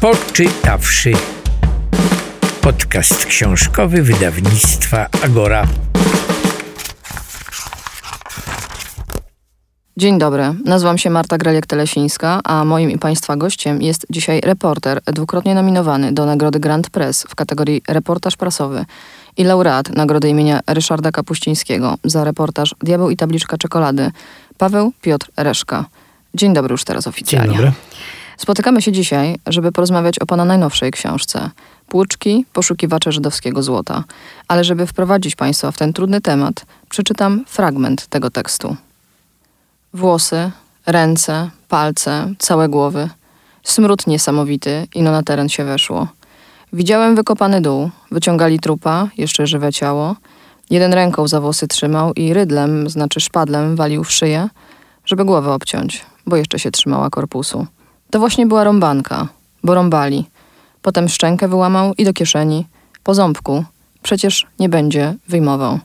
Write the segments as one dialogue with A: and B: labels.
A: Poczytawszy. Podcast książkowy wydawnictwa Agora.
B: Dzień dobry, nazywam się Marta Greliek-Telesińska, a moim i Państwa gościem jest dzisiaj reporter, dwukrotnie nominowany do Nagrody Grand Press w kategorii reportaż prasowy i laureat Nagrody imienia Ryszarda Kapuścińskiego za reportaż Diabeł i tabliczka czekolady, Paweł Piotr Reszka. Dzień dobry już teraz oficjalnie.
C: Dzień dobry.
B: Spotykamy się dzisiaj, żeby porozmawiać o Pana najnowszej książce Płuczki, poszukiwacze żydowskiego złota. Ale żeby wprowadzić Państwa w ten trudny temat, przeczytam fragment tego tekstu. Włosy, ręce, palce, całe głowy. Smród niesamowity, ino na teren się weszło. Widziałem wykopany dół, wyciągali trupa, jeszcze żywe ciało. Jeden ręką za włosy trzymał i rydlem, znaczy szpadlem, walił w szyję, żeby głowę obciąć, bo jeszcze się trzymała korpusu. To właśnie była rąbanka, bo rąbali. Potem szczękę wyłamał i do kieszeni, po ząbku. Przecież nie będzie wyjmował.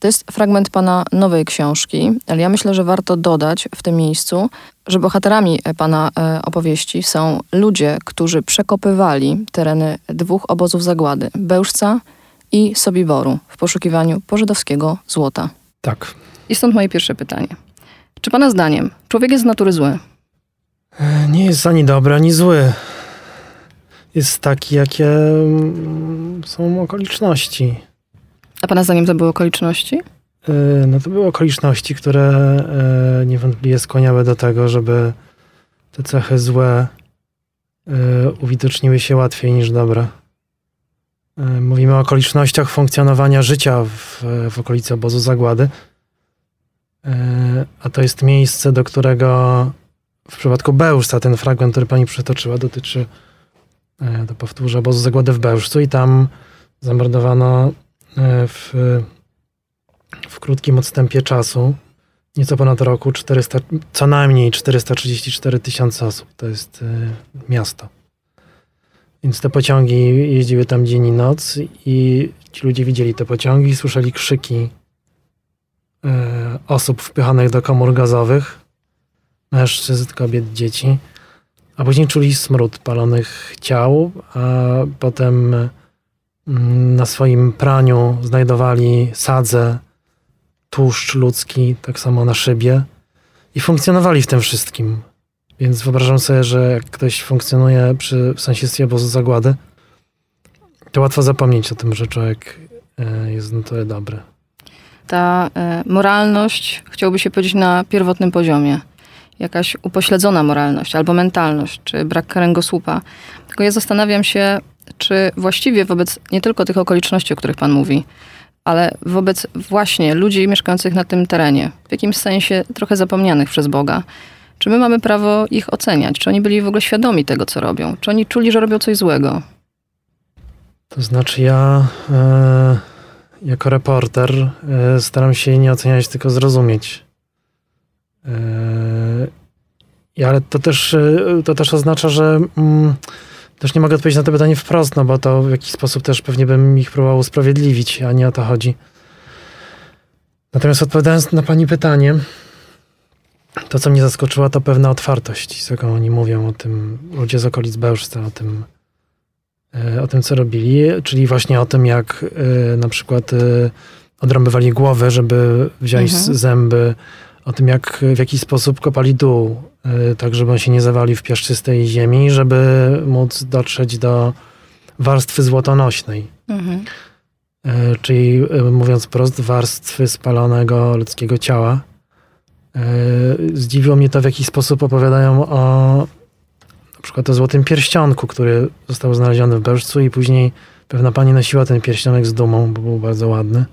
B: To jest fragment pana nowej książki, ale ja myślę, że warto dodać w tym miejscu, że bohaterami pana e, opowieści są ludzie, którzy przekopywali tereny dwóch obozów zagłady Bełżca i Sobiboru w poszukiwaniu pożydowskiego złota.
C: Tak.
B: I stąd moje pierwsze pytanie. Czy pana zdaniem człowiek jest z natury zły?
C: Nie jest ani dobry, ani zły. Jest taki, jakie mm, są okoliczności.
B: A pana zdaniem to były okoliczności?
C: E, No to były okoliczności, które e, niewątpliwie skłaniały do tego, żeby te cechy złe e, uwidoczniły się łatwiej niż dobre. Mówimy o okolicznościach funkcjonowania życia w, w okolicy obozu zagłady. A to jest miejsce, do którego w przypadku Bełżca, ten fragment, który pani przytoczyła, dotyczy, e, to powtórzę, obozu zagłady w Bełżcu i tam zamordowano e, w, w krótkim odstępie czasu, nieco ponad roku, 400, co najmniej 434 tysiące osób. To jest e, miasto. Więc te pociągi jeździły tam dzień i noc i ci ludzie widzieli te pociągi, słyszeli krzyki e, osób wpychanych do komór gazowych, mężczyzn, kobiet, dzieci, a później czuli smród palonych ciał, a potem mm, na swoim praniu znajdowali sadzę, tłuszcz ludzki, tak samo na szybie i funkcjonowali w tym wszystkim. Więc wyobrażam sobie, że jak ktoś funkcjonuje przy w sąsiedztwie obozu zagłady, to łatwo zapomnieć o tym, że człowiek e, jest na tyle dobry.
B: Ta e, moralność, chciałoby się powiedzieć, na pierwotnym poziomie. Jakaś upośledzona moralność albo mentalność, czy brak kręgosłupa. Tylko ja zastanawiam się, czy właściwie wobec nie tylko tych okoliczności, o których Pan mówi, ale wobec właśnie ludzi mieszkających na tym terenie, w jakimś sensie trochę zapomnianych przez Boga, czy my mamy prawo ich oceniać? Czy oni byli w ogóle świadomi tego, co robią? Czy oni czuli, że robią coś złego?
C: To znaczy ja e, jako reporter e, staram się nie oceniać, tylko zrozumieć. E, ale to też, e, to też oznacza, że mm, też nie mogę odpowiedzieć na to pytanie wprost, no bo to w jakiś sposób też pewnie bym ich próbował usprawiedliwić, a nie o to chodzi. Natomiast odpowiadając na pani pytanie, to co mnie zaskoczyło, to pewna otwartość, z jaką oni mówią o tym, ludzie z okolic Bełżca, o tym, e, o tym, co robili, czyli właśnie o tym, jak e, na przykład e, odrąbywali głowy, żeby wziąć
B: Mhm.
C: zęby, o tym, jak w jaki sposób kopali dół, tak żeby on się nie zawalił w piaszczystej ziemi, żeby móc dotrzeć do warstwy złotonośnej,
B: Mhm.
C: e, czyli e, mówiąc wprost, warstwy spalonego ludzkiego ciała. E, Zdziwiło mnie to, w jaki sposób opowiadają o na przykład o złotym pierścionku, który został znaleziony w Bełżcu i później pewna pani nosiła ten pierścionek z dumą, bo był bardzo ładny.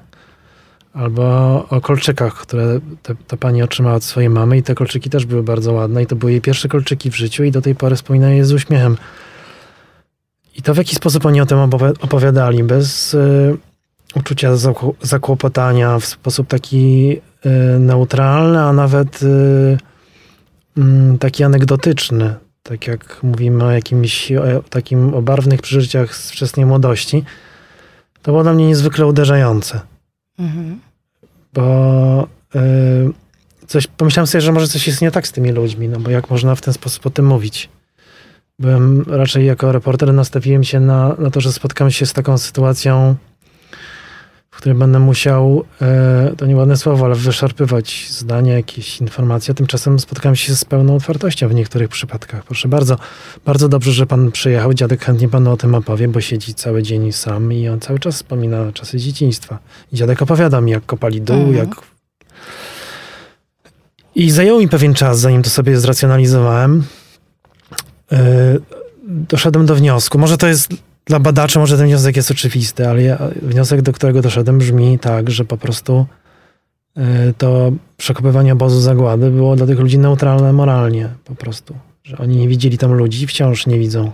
C: Albo o kolczykach, które ta pani otrzymała od swojej mamy i te kolczyki też były bardzo ładne i to były jej pierwsze kolczyki w życiu i do tej pory wspominają je z uśmiechem. I to w jaki sposób oni o tym opowi- opowiadali, bez y, uczucia zakł- zakłopotania, w sposób taki y, neutralny, a nawet y, mm, taki anegdotyczny. Tak jak mówimy o jakimś o takim o barwnych przeżyciach z wczesnej młodości, to było dla mnie niezwykle uderzające
B: Mhm.
C: bo y, coś, pomyślałem sobie, że może coś jest nie tak z tymi ludźmi, no bo jak można w ten sposób o tym mówić? byłem raczej jako reporter nastawiłem się na, na to, że spotkam się z taką sytuacją, w której będę musiał, e, to nieładne słowo, ale wyszarpywać zdania, jakieś informacje. Tymczasem spotkałem się z pełną otwartością w niektórych przypadkach. Proszę bardzo, bardzo dobrze, że pan przyjechał. Dziadek chętnie panu o tym opowie, bo siedzi cały dzień sam i on cały czas wspomina czasy dzieciństwa. I dziadek opowiada mi, jak kopali dół,
B: Mhm.
C: jak i zajęło mi pewien czas, zanim to sobie zracjonalizowałem. Yy, Doszedłem do wniosku. Może to jest dla badaczy, może ten wniosek jest oczywisty, ale ja, wniosek, do którego doszedłem, brzmi tak, że po prostu yy, to przekopywanie obozu zagłady było dla tych ludzi neutralne moralnie, po prostu. Że oni nie widzieli tam ludzi, wciąż nie widzą.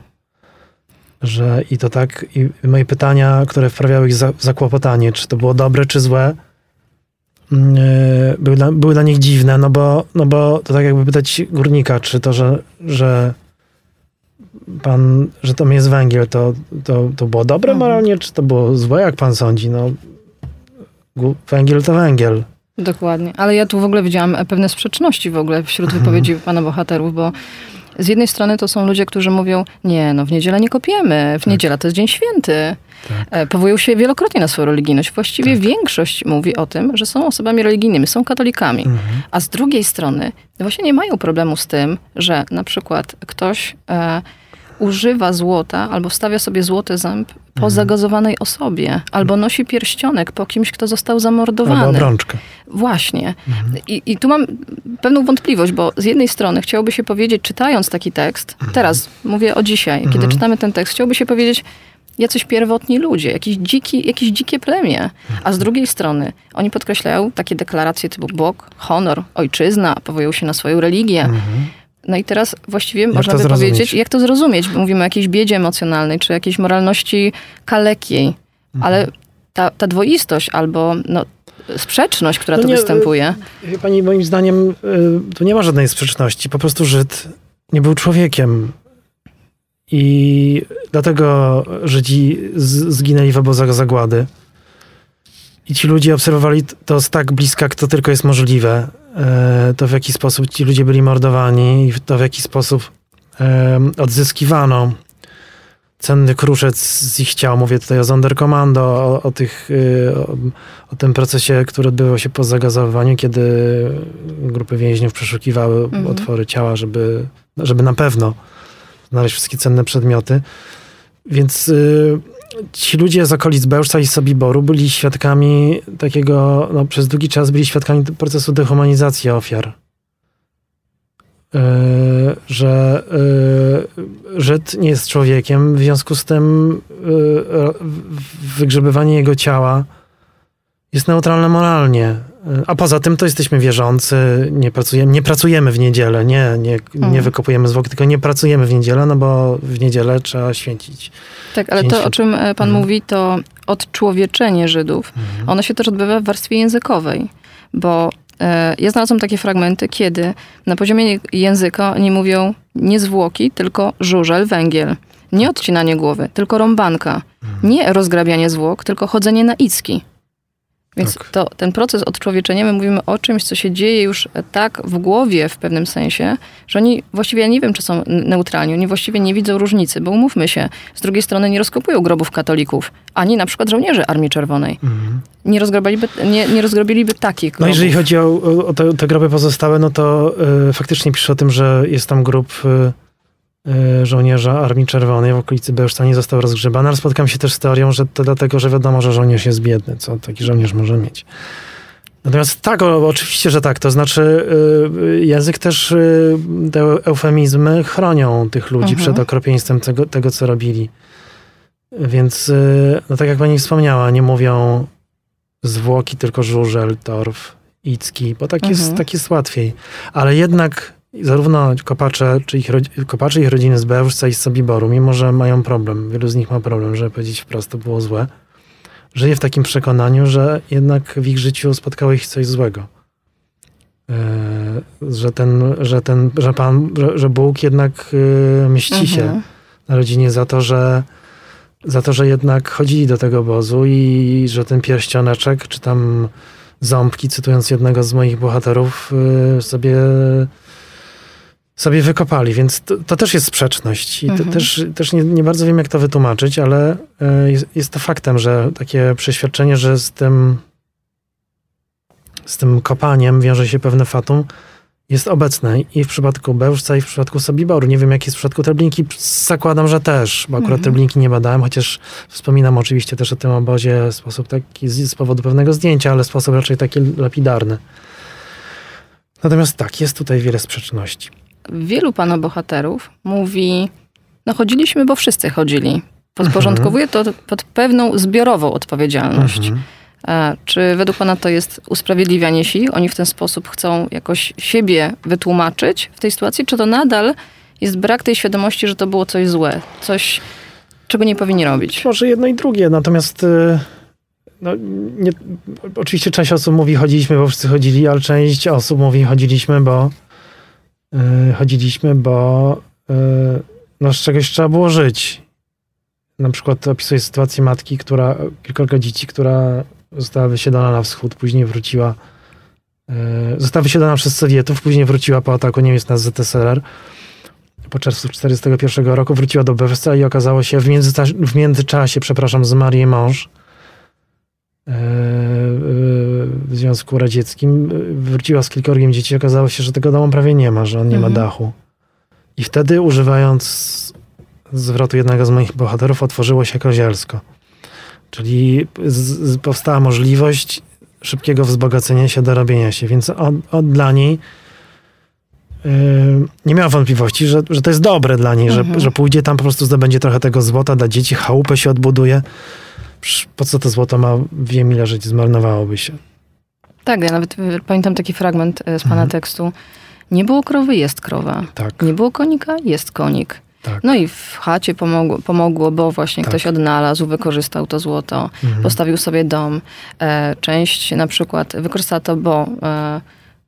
C: Że i to tak, i moje pytania, które wprawiały ich zakłopotanie, czy to było dobre, czy złe, yy, były dla, były dla nich dziwne, no bo, no bo to tak jakby pytać górnika, czy to, że, że pan, że tam jest węgiel, to, to, to było dobre
B: Mhm.
C: moralnie, czy to było złe, jak pan sądzi? No, węgiel to węgiel.
B: Dokładnie. Ale ja tu w ogóle widziałam pewne sprzeczności w ogóle wśród
C: Mhm.
B: wypowiedzi pana bohaterów, bo z jednej strony to są ludzie, którzy mówią, nie, no w niedzielę nie kopiemy, w
C: Tak.
B: niedziela to jest dzień święty.
C: Tak.
B: E, Powołują się wielokrotnie na swoją religijność. Właściwie
C: Tak.
B: większość mówi o tym, że są osobami religijnymi, są katolikami.
C: Mhm.
B: A z drugiej strony właśnie nie mają problemu z tym, że na przykład ktoś e, używa złota albo wstawia sobie złoty ząb po
C: Mhm.
B: zagazowanej osobie, albo nosi pierścionek po kimś, kto został
C: Albo
B: zamordowany.
C: obrączkę.
B: Właśnie.
C: Mhm.
B: I, I tu mam pewną wątpliwość, bo z jednej strony chciałoby się powiedzieć, czytając taki tekst, teraz mówię o dzisiaj, kiedy
C: Mhm.
B: czytamy ten tekst, chciałoby się powiedzieć, jacyś pierwotni ludzie, jakieś, dziki, jakieś dzikie plemię. A z drugiej strony oni podkreślają takie deklaracje typu Bóg, honor, ojczyzna, powołują się na swoją religię.
C: Mhm.
B: No i teraz właściwie
C: Jak
B: można by
C: zrozumieć?
B: powiedzieć, jak to zrozumieć? Bo Mówimy o jakiejś biedzie emocjonalnej, czy jakiejś moralności kalekiej,
C: Mhm.
B: ale ta, ta dwoistość albo no, sprzeczność, która
C: No
B: tu
C: nie,
B: występuje,
C: Wie pani, moim zdaniem y, tu nie ma żadnej sprzeczności. Po prostu Żyd nie był człowiekiem. I dlatego Żydzi zginęli w obozach zagłady. I ci ludzie obserwowali to z tak bliska, jak to tylko jest możliwe. E, To w jaki sposób ci ludzie byli mordowani i to w jaki sposób odzyskiwano cenny kruszec z ich ciał. Mówię tutaj o Sonderkommando, o, o, tych, y, o, o tym procesie, który odbywał się po zagazowaniu, kiedy grupy więźniów przeszukiwały
B: Mhm.
C: otwory ciała, żeby, żeby na pewno znaleźć wszystkie cenne przedmioty. Więc y, ci ludzie z okolic Bełżca i Sobiboru byli świadkami takiego, no, przez długi czas byli świadkami procesu dehumanizacji ofiar. Y, że y, Żyd nie jest człowiekiem, w związku z tym y, w- wygrzebywanie jego ciała jest neutralne moralnie. A poza tym to jesteśmy wierzący, nie pracujemy, nie pracujemy w niedzielę, nie, nie, nie
B: Mhm.
C: wykopujemy zwłok, tylko nie pracujemy w niedzielę, no bo w niedzielę trzeba święcić.
B: Tak, ale
C: Dzień
B: to, o czym e, pan
C: Mhm.
B: mówi, to odczłowieczenie Żydów. Ono się też odbywa w warstwie językowej, bo e, ja znalazłam takie fragmenty, kiedy na poziomie języka oni mówią nie zwłoki, tylko żużel, węgiel. Nie odcinanie głowy, tylko rąbanka. Nie rozgrabianie zwłok, tylko chodzenie na icki. Więc
C: Tak.
B: to, ten proces odczłowieczenia, my mówimy o czymś, co się dzieje już e, tak w głowie w pewnym sensie, że oni właściwie, ja nie wiem, czy są neutralni, oni właściwie nie widzą różnicy, bo umówmy się, z drugiej strony nie rozkopują grobów katolików, ani na przykład żołnierzy Armii Czerwonej.
C: Mhm.
B: Nie, rozgrabiliby, nie, nie rozgrobiliby takich
C: No
B: grobów.
C: jeżeli chodzi o, o te, te groby pozostałe, no to y, faktycznie pisze o tym, że jest tam grup y, y, żołnierza Armii Czerwonej w okolicy Bełżca nie został rozgrzebany, ale spotkam się też z teorią, że to dlatego, że wiadomo, że żołnierz jest biedny, co taki żołnierz może mieć. Natomiast tak, o, oczywiście, że tak. To znaczy y, język też, y, te eufemizmy chronią tych ludzi
B: Mhm.
C: przed okropieństwem tego, tego, co robili. Więc, y, no tak jak pani wspomniała, nie mówią zwłoki, tylko żużel, torf, icki, bo tak jest,
B: Mhm.
C: tak jest łatwiej. Ale jednak zarówno kopacze, czy ich, kopacze ich rodziny z Bełżca i z Sobiboru, mimo że mają problem, wielu z nich ma problem, żeby powiedzieć wprost, to było złe, żyje w takim przekonaniu, że jednak w ich życiu spotkało ich coś złego. E, że ten, że ten, że Pan, że, że Bóg jednak e, mści się
B: Mhm.
C: na rodzinie za to, że za to, że jednak chodzili do tego obozu i że ten pierścioneczek, czy tam ząbki, cytując jednego z moich bohaterów, y, sobie sobie wykopali, więc to, to też jest sprzeczność. I
B: Mhm.
C: też, też nie, nie bardzo wiem, jak to wytłumaczyć, ale e, jest, jest to faktem, że takie przeświadczenie, że z tym, z tym kopaniem wiąże się pewne fatum, jest obecne i w przypadku Bełżca, i w przypadku Sobiboru. Nie wiem, jak jest w przypadku Treblinki. Zakładam, że też, bo akurat
B: Mhm.
C: Treblinki nie badałem, chociaż wspominam oczywiście też o tym obozie w sposób taki, z, z powodu pewnego zdjęcia, ale sposób raczej taki lapidarny. Natomiast tak, jest tutaj wiele sprzeczności.
B: Wielu pana bohaterów mówi, no chodziliśmy, bo wszyscy chodzili. Podporządkowuje to pod pewną zbiorową odpowiedzialność.
C: Mhm.
B: E, Czy według pana to jest usprawiedliwianie si? Oni w ten sposób chcą jakoś siebie wytłumaczyć w tej sytuacji? Czy to nadal jest brak tej świadomości, że to było coś złe? Coś, czego nie powinni robić?
C: Może jedno i drugie, natomiast y, no, nie, oczywiście część osób mówi chodziliśmy, bo wszyscy chodzili, ale część osób mówi chodziliśmy, bo chodziliśmy, bo y, no, z czegoś trzeba było żyć. Na przykład opisuje sytuację matki, która, kilkorga dzieci, która została wysiedlona na wschód, później wróciła, y, została wysiedlona przez Sowietów, później wróciła po ataku Niemiec na ZSRR po czerwcu 1941 roku wróciła do Bewsta i okazało się, w, międzyta- w międzyczasie, przepraszam, zmarł jej mąż e, e, w Związku Radzieckim. E, Wróciła z kilkorgiem dzieci, okazało się, że tego domu prawie nie ma, że on nie
B: Mhm.
C: ma dachu. I wtedy, używając zwrotu jednego z moich bohaterów, otworzyło się kozielsko. Czyli z, z, powstała możliwość szybkiego wzbogacenia się, dorobienia się. Więc od, od dla niej yy, nie miała wątpliwości, że, że to jest dobre dla niej,
B: Mhm.
C: że, że pójdzie tam, po prostu zdobędzie trochę tego złota, da dzieci, chałupę się odbuduje. Po co to złoto ma w ziemi leżeć, zmarnowałoby się.
B: Tak, ja nawet y, pamiętam taki fragment y, z pana
C: Mhm.
B: tekstu. Nie było krowy, jest krowa.
C: Tak,
B: Nie było konika, jest konik.
C: tak.
B: No i w chacie pomogło, pomogło bo właśnie
C: Tak.
B: ktoś odnalazł, wykorzystał to złoto,
C: Mhm.
B: postawił sobie dom. E, część na przykład wykorzystała to, bo e,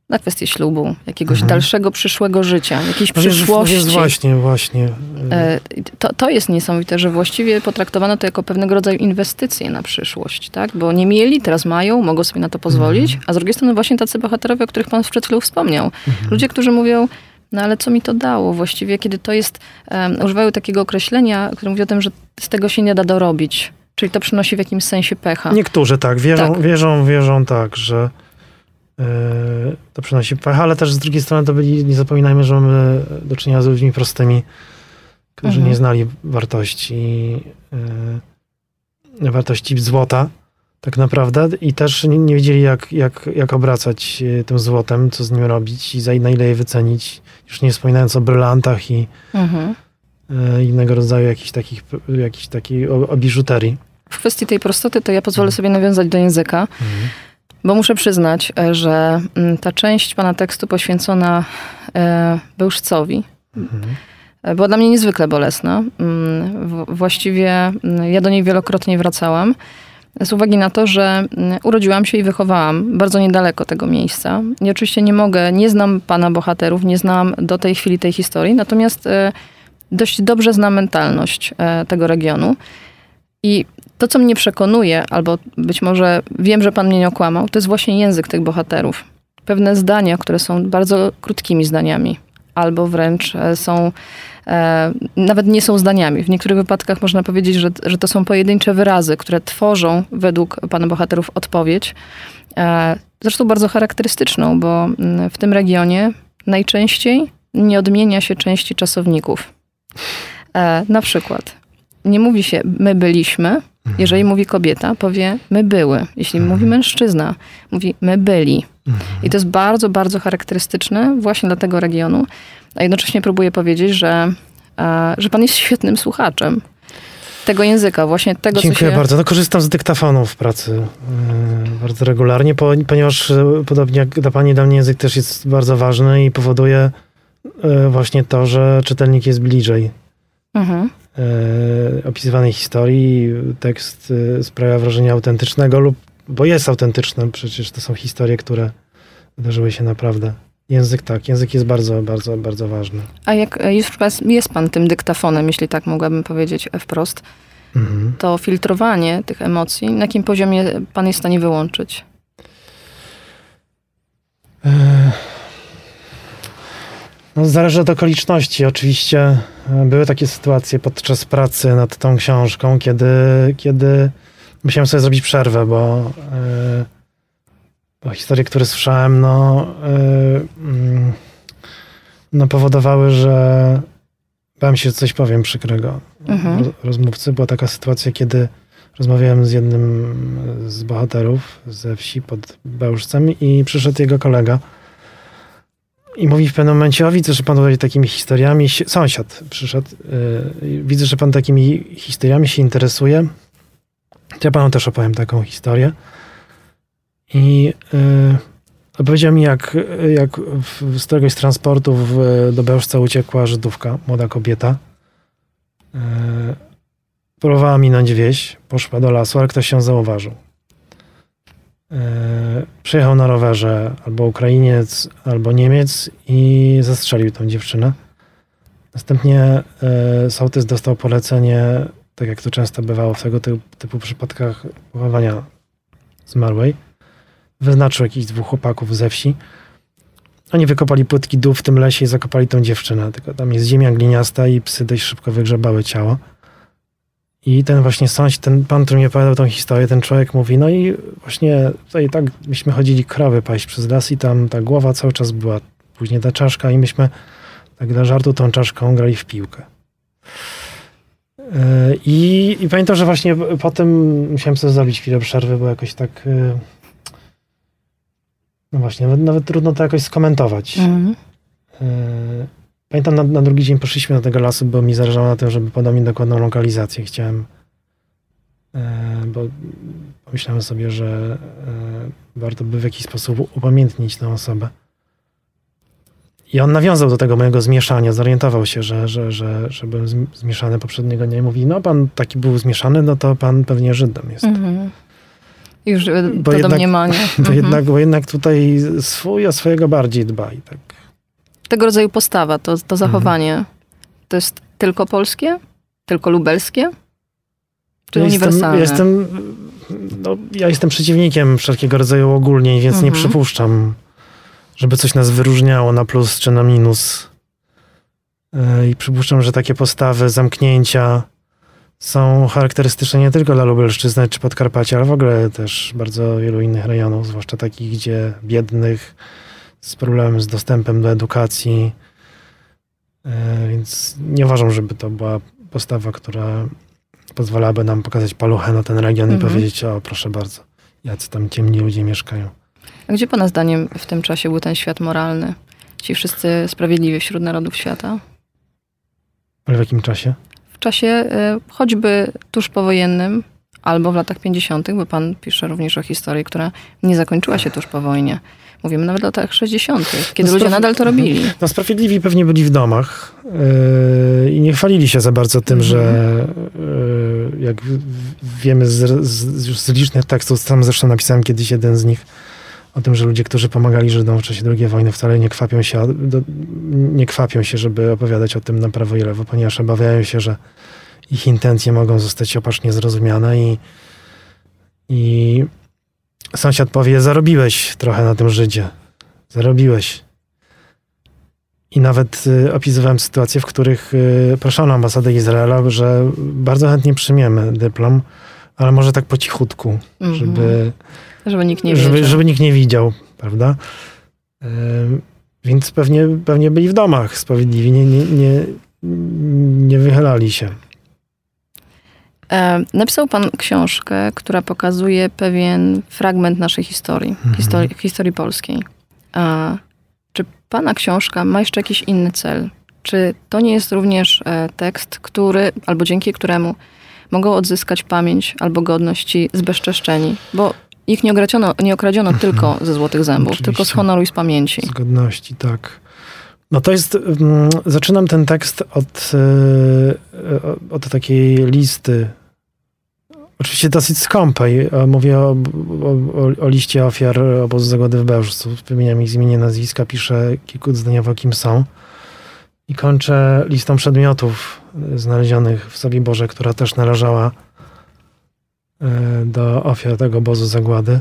B: na kwestię ślubu, jakiegoś
C: Mhm.
B: dalszego przyszłego życia, jakiejś
C: No
B: przyszłości.
C: Więc właśnie, właśnie. yy,
B: E, To, to jest niesamowite, że właściwie potraktowano to jako pewnego rodzaju inwestycje na przyszłość, tak? Bo nie mieli, teraz mają, mogą sobie na to pozwolić,
C: Mhm.
B: a z drugiej strony właśnie tacy bohaterowie, o których pan przed chwilą wspomniał.
C: Mhm.
B: Ludzie, którzy mówią, no ale co mi to dało właściwie, kiedy to jest, um, używają takiego określenia, które mówi o tym, że z tego się nie da dorobić. Czyli to przynosi w jakimś sensie pecha.
C: Niektórzy tak, wierzą,
B: Tak.
C: wierzą, wierzą tak, że to przynosi pecha, ale też z drugiej strony to byli, nie zapominajmy, że mamy do czynienia z ludźmi prostymi, którzy
B: Mhm.
C: nie znali wartości, yy, wartości złota tak naprawdę i też nie, nie wiedzieli jak, jak, jak obracać yy, tym złotem, co z nim robić i za na ile je wycenić. Już nie wspominając o brylantach i
B: Mhm.
C: innego rodzaju jakichś takich, jakichś takiej o, o biżuterii.
B: W kwestii tej prostoty to ja pozwolę sobie nawiązać do języka. Bo muszę przyznać, e, że mm, ta część pana tekstu poświęcona e, Bełżcowi
C: Mhm.
B: była dla mnie niezwykle bolesna. Mm, Właściwie mm, ja do niej wielokrotnie wracałam. Z uwagi na to, że urodziłam się i wychowałam bardzo niedaleko tego miejsca. I oczywiście nie mogę, nie znam pana bohaterów, nie znam do tej chwili tej historii, natomiast e, dość dobrze znam mentalność tego regionu. I to, co mnie przekonuje, albo być może wiem, że pan mnie nie okłamał, to jest właśnie język tych bohaterów. Pewne zdania, które są bardzo krótkimi zdaniami, albo wręcz e, są, e, nawet nie są zdaniami. W niektórych wypadkach można powiedzieć, że, że to są pojedyncze wyrazy, które tworzą według pana bohaterów odpowiedź. E, zresztą bardzo charakterystyczną, bo mm, w tym regionie najczęściej nie odmienia się części czasowników. E, na przykład nie mówi się my byliśmy, jeżeli mówi kobieta, powie my były. Jeśli mówi mężczyzna, mówi my byli. I to jest bardzo, bardzo charakterystyczne właśnie dla tego regionu. A jednocześnie próbuję powiedzieć, że, e, że pan jest świetnym słuchaczem tego języka, właśnie tego,
C: Dziękuję
B: co się...
C: bardzo. No, korzystam z dyktafonów w pracy yy, bardzo regularnie, po, ponieważ yy, podobnie jak dla pani, dla mnie język też jest bardzo ważny i powoduje yy, właśnie to, że czytelnik jest bliżej
B: Mhm.
C: Yy, opisywanej historii. Tekst yy, sprawia wrażenie autentycznego lub, bo jest autentyczny, przecież to są historie, które wydarzyły się naprawdę. Język tak, język jest bardzo, bardzo, bardzo ważny.
B: A jak e, już jest pan tym dyktafonem, jeśli tak mogłabym powiedzieć e, wprost,
C: Mhm.
B: to filtrowanie tych emocji, na jakim poziomie pan jest w stanie wyłączyć?
C: Yy, No, zależy od okoliczności. Oczywiście e, były takie sytuacje podczas pracy nad tą książką, kiedy, kiedy musiałem sobie zrobić przerwę, bo, e, bo historie, które słyszałem, no, mm, no powodowały, że bałem się, że coś powiem przykrego
B: Mhm.
C: roz- rozmówcy. Była taka sytuacja, kiedy rozmawiałem z jednym z bohaterów ze wsi pod Bełżcem i przyszedł jego kolega i mówi w pewnym momencie, o widzę, że pan tutaj takimi historiami, sąsiad przyszedł, yy, widzę, że pan takimi historiami się interesuje. To ja panu też opowiem taką historię. I yy, opowiedział mi, jak, jak w, z któregoś z transportów do Bełżca uciekła Żydówka, młoda kobieta. Yy, próbowała minąć wieś, poszła do lasu, ale ktoś się zauważył. Yy, Przyjechał na rowerze albo Ukrainiec, albo Niemiec i zastrzelił tą dziewczynę. Następnie yy, sołtys dostał polecenie, tak jak to często bywało w tego typu, typu przypadkach pochowania zmarłej. Wyznaczył jakichś dwóch chłopaków ze wsi. Oni wykopali płytki dół w tym lesie i zakopali tą dziewczynę. Tylko tam jest ziemia gliniasta i psy dość szybko wygrzebały ciało. I ten właśnie sąsiad, ten pan, który mi opowiadał tą historię, ten człowiek mówi, no i właśnie tutaj tak myśmy chodzili krowy paść przez las i tam ta głowa cały czas była, później ta czaszka i myśmy tak dla żartu tą czaszką grali w piłkę. Yy, I, I pamiętam, że właśnie potem musiałem sobie zrobić chwilę przerwy, bo jakoś tak yy, no właśnie, nawet, nawet trudno to jakoś skomentować.
B: Mhm.
C: Pamiętam, na, na drugi dzień poszliśmy do tego lasu, bo mi zależało na tym, żeby podał mi dokładną lokalizację. Chciałem, yy, bo pomyślałem sobie, że yy, warto by w jakiś sposób upamiętnić tę osobę. I on nawiązał do tego mojego zmieszania, zorientował się, że, że, że, że byłem zm- zmieszany poprzedniego dnia i mówi, no pan taki był zmieszany, no to pan pewnie Żydem jest.
B: Mhm. Już e,
C: Bo
B: to
C: jednak-
B: domniemanie.
C: Bo,
B: Mhm.
C: jednak, bo jednak tutaj swój o swojego bardziej dba i tak.
B: Tego rodzaju postawa, to,
C: Mhm.
B: to zachowanie, to jest tylko polskie? Tylko lubelskie? Czy
C: Ja jestem,
B: uniwersalne?
C: ja jestem, no, ja jestem przeciwnikiem wszelkiego rodzaju ogólnień, więc nie
B: Mhm.
C: przypuszczam, żeby coś nas wyróżniało na plus czy na minus. Yy, I przypuszczam, że takie postawy, zamknięcia są charakterystyczne nie tylko dla Lubelszczyzny czy Podkarpacia, ale w ogóle też bardzo wielu innych rejonów, zwłaszcza takich, gdzie biednych, z problemem z dostępem do edukacji. Yy, Więc nie uważam, żeby to była postawa, która pozwalałaby nam pokazać paluchę na ten region
B: Mhm.
C: i powiedzieć, o proszę bardzo, jacy tam ciemni ludzie mieszkają.
B: A gdzie pana zdaniem w tym czasie był ten świat moralny? Ci wszyscy sprawiedliwi wśród narodów świata?
C: Ale w jakim czasie?
B: W czasie e, choćby tuż powojennym albo w latach 50., bo pan pisze również o historii, która nie zakończyła się tuż po wojnie. Mówimy nawet o latach 60., kiedy
C: No
B: ludzie nadal to robili.
C: No sprawiedliwi pewnie byli w domach yy, i nie chwalili się za bardzo tym,
B: Mhm.
C: że yy, jak wiemy z, z, już z licznych tekstów, sam zresztą napisałem kiedyś jeden z nich, o tym, że ludzie, którzy pomagali Żydom w czasie II wojny wcale nie kwapią się, do, nie kwapią się, żeby opowiadać o tym na prawo i lewo, ponieważ obawiają się, że ich intencje mogą zostać opacznie zrozumiane i, i sąsiad powie, zarobiłeś trochę na tym Żydzie. Zarobiłeś. I nawet y, opisywałem sytuacje, w których y, proszono ambasadę Izraela, że bardzo chętnie przyjmiemy dyplom, ale może tak po cichutku,
B: Mhm.
C: żeby,
B: Żeby nikt nie
C: żeby, żeby nikt nie widział, prawda? Ym, Więc pewnie, pewnie byli w domach sprawiedliwi, nie, nie, nie, nie wychylali się.
B: E, napisał pan książkę, która pokazuje pewien fragment naszej historii,
C: Mhm.
B: historii, historii polskiej. A czy pana książka ma jeszcze jakiś inny cel? Czy to nie jest również e, tekst, który, albo dzięki któremu mogą odzyskać pamięć albo godność ci zbezczeszczeni? Bo ich nie okradziono, nie okradziono tylko ze złotych zębów, tylko z
C: Mhm. Oczywiście.
B: honoru i z pamięci.
C: Z godności, tak. No to jest, mm, zaczynam ten tekst od, e, od takiej listy, oczywiście dosyć skąpej. E, Mówię o, o, o, liście ofiar obozu zagłady w Bełżcu. Wymieniam ich z imienia, nazwiska, piszę kilkuzdaniowo, kim są. I kończę listą przedmiotów e, znalezionych w sobie Boże, która też należała e, do ofiar tego obozu zagłady.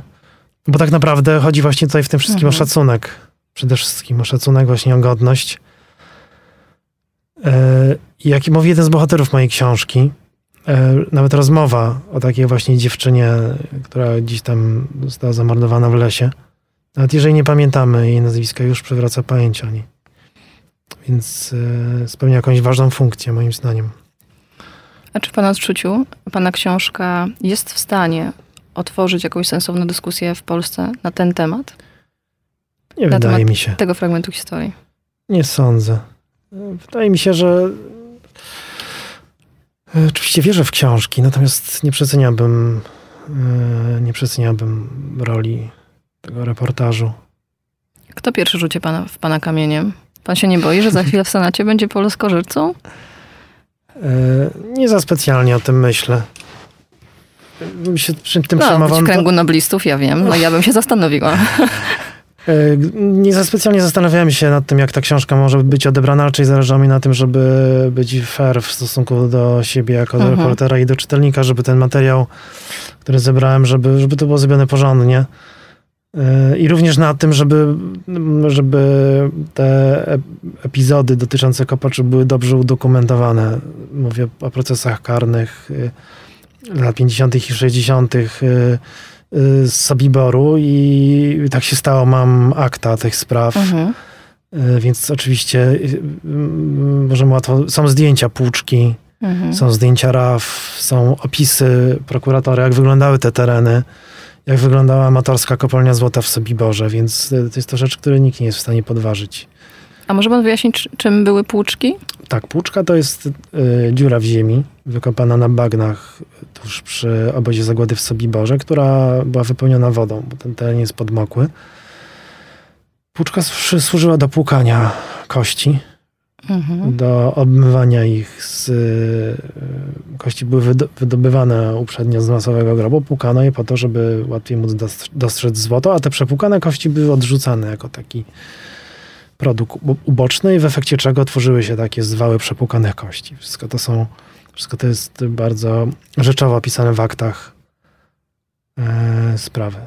C: Bo tak naprawdę chodzi właśnie tutaj w tym wszystkim
B: Mhm.
C: o szacunek. Przede wszystkim o szacunek, właśnie o godność. Jak mówi jeden z bohaterów mojej książki, nawet rozmowa o takiej właśnie dziewczynie, która gdzieś tam została zamordowana w lesie, nawet jeżeli nie pamiętamy jej nazwiska, już przywraca pamięć o niej. Więc e, spełnia jakąś ważną funkcję, moim zdaniem.
B: A czy w Pana odczuciu Pana książka jest w stanie otworzyć jakąś sensowną dyskusję w Polsce na ten temat,
C: Nie
B: Na
C: wydaje mi się.
B: tego fragmentu historii?
C: Nie sądzę. Wydaje mi się, że e, oczywiście wierzę w książki, natomiast nie przeceniałbym e, nie przeceniałbym roli tego reportażu.
B: Kto pierwszy rzuci pana, w Pana kamieniem? Pan się nie boi, że za chwilę w Senacie będzie polskorzycą?
C: E, Nie za specjalnie o tym myślę. Bym się przy tym
B: No,
C: przejmował.
B: w kręgu noblistów, ja wiem. No ja bym się zastanowiła.
C: E, Nie za specjalnie zastanawiałem się nad tym, jak ta książka może być odebrana. Raczej zależało mi na tym, żeby być fair w stosunku do siebie jako do
B: Mhm.
C: reportera i do czytelnika, żeby ten materiał, który zebrałem, żeby, żeby to było zrobione porządnie. E, I również na tym, żeby, żeby te ep- epizody dotyczące Kopaczy były dobrze udokumentowane. Mówię o procesach karnych y, lat 50. i 60. y, z Sobiboru i tak się stało, mam akta tych spraw,
B: Mhm.
C: y, więc oczywiście y, możemy łatwo, są zdjęcia płuczki,
B: Mhm.
C: są zdjęcia RAF, są opisy prokuratora, jak wyglądały te tereny, jak wyglądała amatorska kopalnia złota w Sobiborze, więc to jest to rzecz, której nikt nie jest w stanie podważyć.
B: A może pan wyjaśnić, czy- czym były płuczki?
C: Tak, płuczka to jest y, dziura w ziemi, wykopana na bagnach tuż przy obozie zagłady w Sobiborze, która była wypełniona wodą, bo ten teren jest podmokły. Płuczka słu- służyła do płukania kości,
B: Mhm.
C: do obmywania ich z... y, Kości były wydo- wydobywane uprzednio z masowego grobu, płukano je po to, żeby łatwiej móc dos- dostrzec złoto, a te przepłukane kości były odrzucane jako taki produkt uboczny i w efekcie czego tworzyły się takie zwały przepłukanych kości. Wszystko to są, wszystko to jest bardzo rzeczowo opisane w aktach e, sprawy.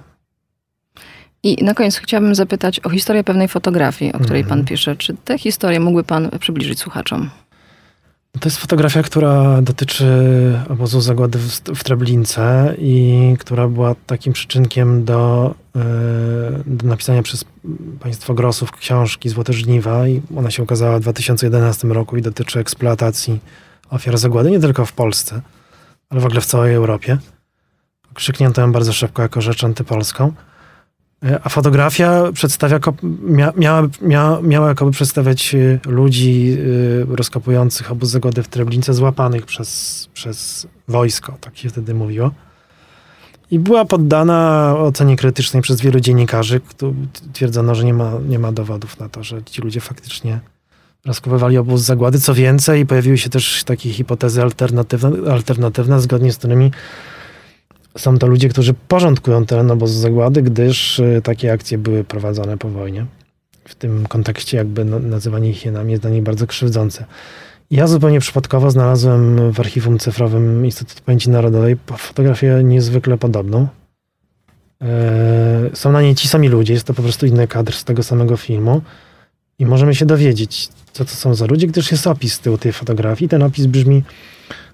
B: I na koniec chciałabym zapytać o historię pewnej fotografii, o której
C: Mhm.
B: pan pisze. Czy tę historię mógłby pan przybliżyć słuchaczom?
C: To jest fotografia, która dotyczy obozu zagłady w, w Treblince i która była takim przyczynkiem do, e, do napisania przez państwo Grosów książki Złote Żniwa i ona się ukazała w 2011 roku i dotyczy eksploatacji ofiar zagłady nie tylko w Polsce, ale w ogóle w całej Europie. Krzyknięto ją bardzo szybko jako rzecz antypolską. E, A fotografia przedstawia, miała, miała, miała jakoby przedstawiać y, ludzi y, rozkopujących obóz zagłady w Treblince, złapanych przez, przez wojsko, tak się wtedy mówiło. I była poddana ocenie krytycznej przez wielu dziennikarzy, którzy twierdzono, że nie ma, nie ma dowodów na to, że ci ludzie faktycznie rozkopywali obóz zagłady. Co więcej, pojawiły się też takie hipotezy alternatywne, alternatywne zgodnie z którymi są to ludzie, którzy porządkują teren obozu zagłady, gdyż y, takie akcje były prowadzone po wojnie. W tym kontekście jakby nazywanie hienami jest dla nich bardzo krzywdzące. Ja zupełnie przypadkowo znalazłem w archiwum cyfrowym Instytutu Pamięci Narodowej fotografię niezwykle podobną. E, Są na niej ci sami ludzie, jest to po prostu inny kadr z tego samego filmu i możemy się dowiedzieć, co to są za ludzie, gdyż jest opis z tyłu tej fotografii. Ten opis brzmi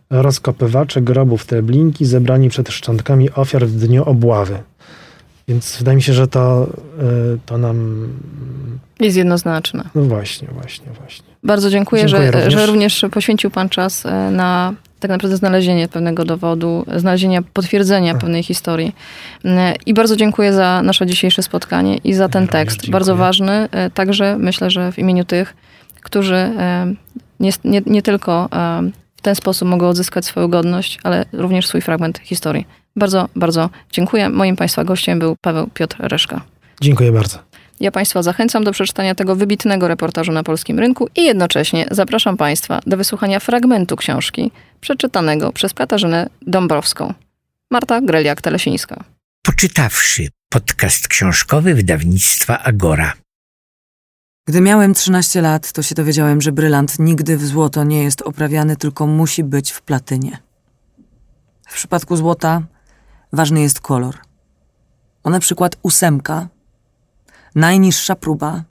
C: rozkopywacze grobów Treblinki zebrani przed szczątkami ofiar w dniu obławy. Więc wydaje mi się, że to, y, to nam.
B: Jest jednoznaczna.
C: No właśnie, właśnie, właśnie.
B: Bardzo dziękuję,
C: Dziękuję
B: że,
C: również.
B: że również poświęcił pan czas e, na tak naprawdę znalezienie pewnego dowodu, znalezienie potwierdzenia
C: Ach.
B: pewnej historii. E, I bardzo dziękuję za nasze dzisiejsze spotkanie i za ten
C: również
B: tekst.
C: dziękuję.
B: Bardzo ważny, także myślę, że w imieniu tych, którzy nie, nie, nie tylko ten sposób mogą odzyskać swoją godność, ale również swój fragment historii. Bardzo, bardzo dziękuję. Moim Państwa gościem był Paweł Piotr Reszka.
C: Dziękuję bardzo.
B: Ja Państwa zachęcam do przeczytania tego wybitnego reportażu na polskim rynku i jednocześnie zapraszam Państwa do wysłuchania fragmentu książki przeczytanego przez Katarzynę Dąbrowską. Marta Greliak-Telesińska.
A: Poczytawszy podcast książkowy wydawnictwa Agora.
D: Gdy miałem 13 lat, to się dowiedziałem, że brylant nigdy w złoto nie jest oprawiany, tylko musi być w platynie. W przypadku złota ważny jest kolor. O na przykład ósemka, najniższa próba,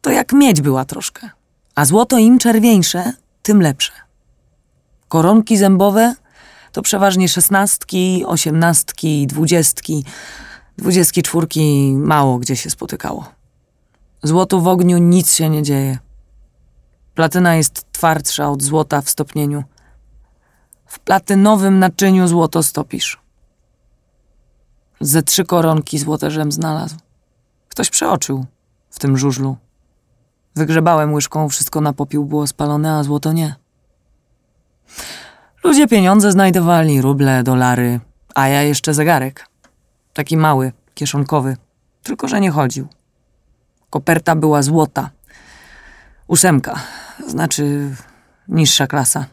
D: to jak miedź była troszkę, A złoto im czerwieńsze, tym lepsze. Koronki zębowe to przeważnie szesnastki, osiemnastki, dwudziestki. Dwudziestki czwórki mało gdzie się spotykało. Złotu w ogniu nic się nie dzieje. Platyna jest twardsza od złota w stopnieniu. W platynowym naczyniu złoto stopisz. Ze trzy koronki złote żem znalazł. Ktoś przeoczył w tym żużlu. Wygrzebałem łyżką, wszystko na popiół było spalone, a złoto nie. Ludzie pieniądze znajdowali, ruble, dolary, a ja jeszcze zegarek. Taki mały, kieszonkowy, tylko że nie chodził. Koperta była złota. Ósemka, znaczy niższa klasa.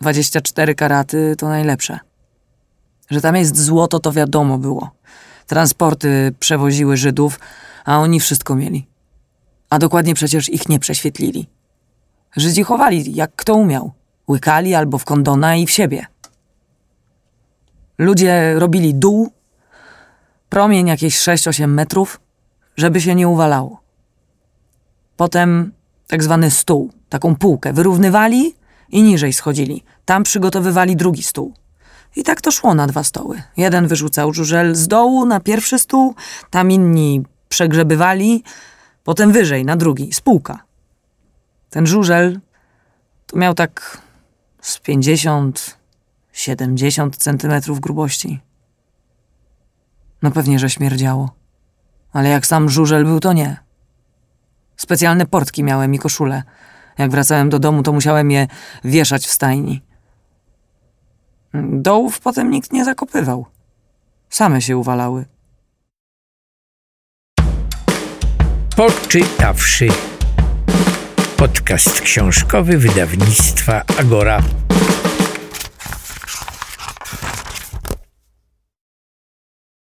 D: 24 karaty to najlepsze. Że tam jest złoto, to wiadomo było. Transporty przewoziły Żydów, a oni wszystko mieli. A dokładnie przecież ich nie prześwietlili. Żydzi chowali, jak kto umiał. Łykali albo w kondona i w siebie. Ludzie robili dół, promień jakieś 6-8 metrów, żeby się nie uwalało. Potem tak zwany stół, taką półkę, wyrównywali i niżej schodzili. Tam przygotowywali drugi stół. I tak to szło na dwa stoły. Jeden wyrzucał żużel z dołu na pierwszy stół, tam inni przegrzebywali, potem wyżej na drugi, spółka. Ten żużel to miał tak z 50, 70 centymetrów grubości. No pewnie, że śmierdziało. Ale jak sam żużel był, to nie. Specjalne portki miałem i koszule. Jak wracałem do domu, to musiałem je wieszać w stajni. Dołów potem nikt nie zakopywał. Same się uwalały.
A: Poczytawszy. Podcast książkowy wydawnictwa Agora.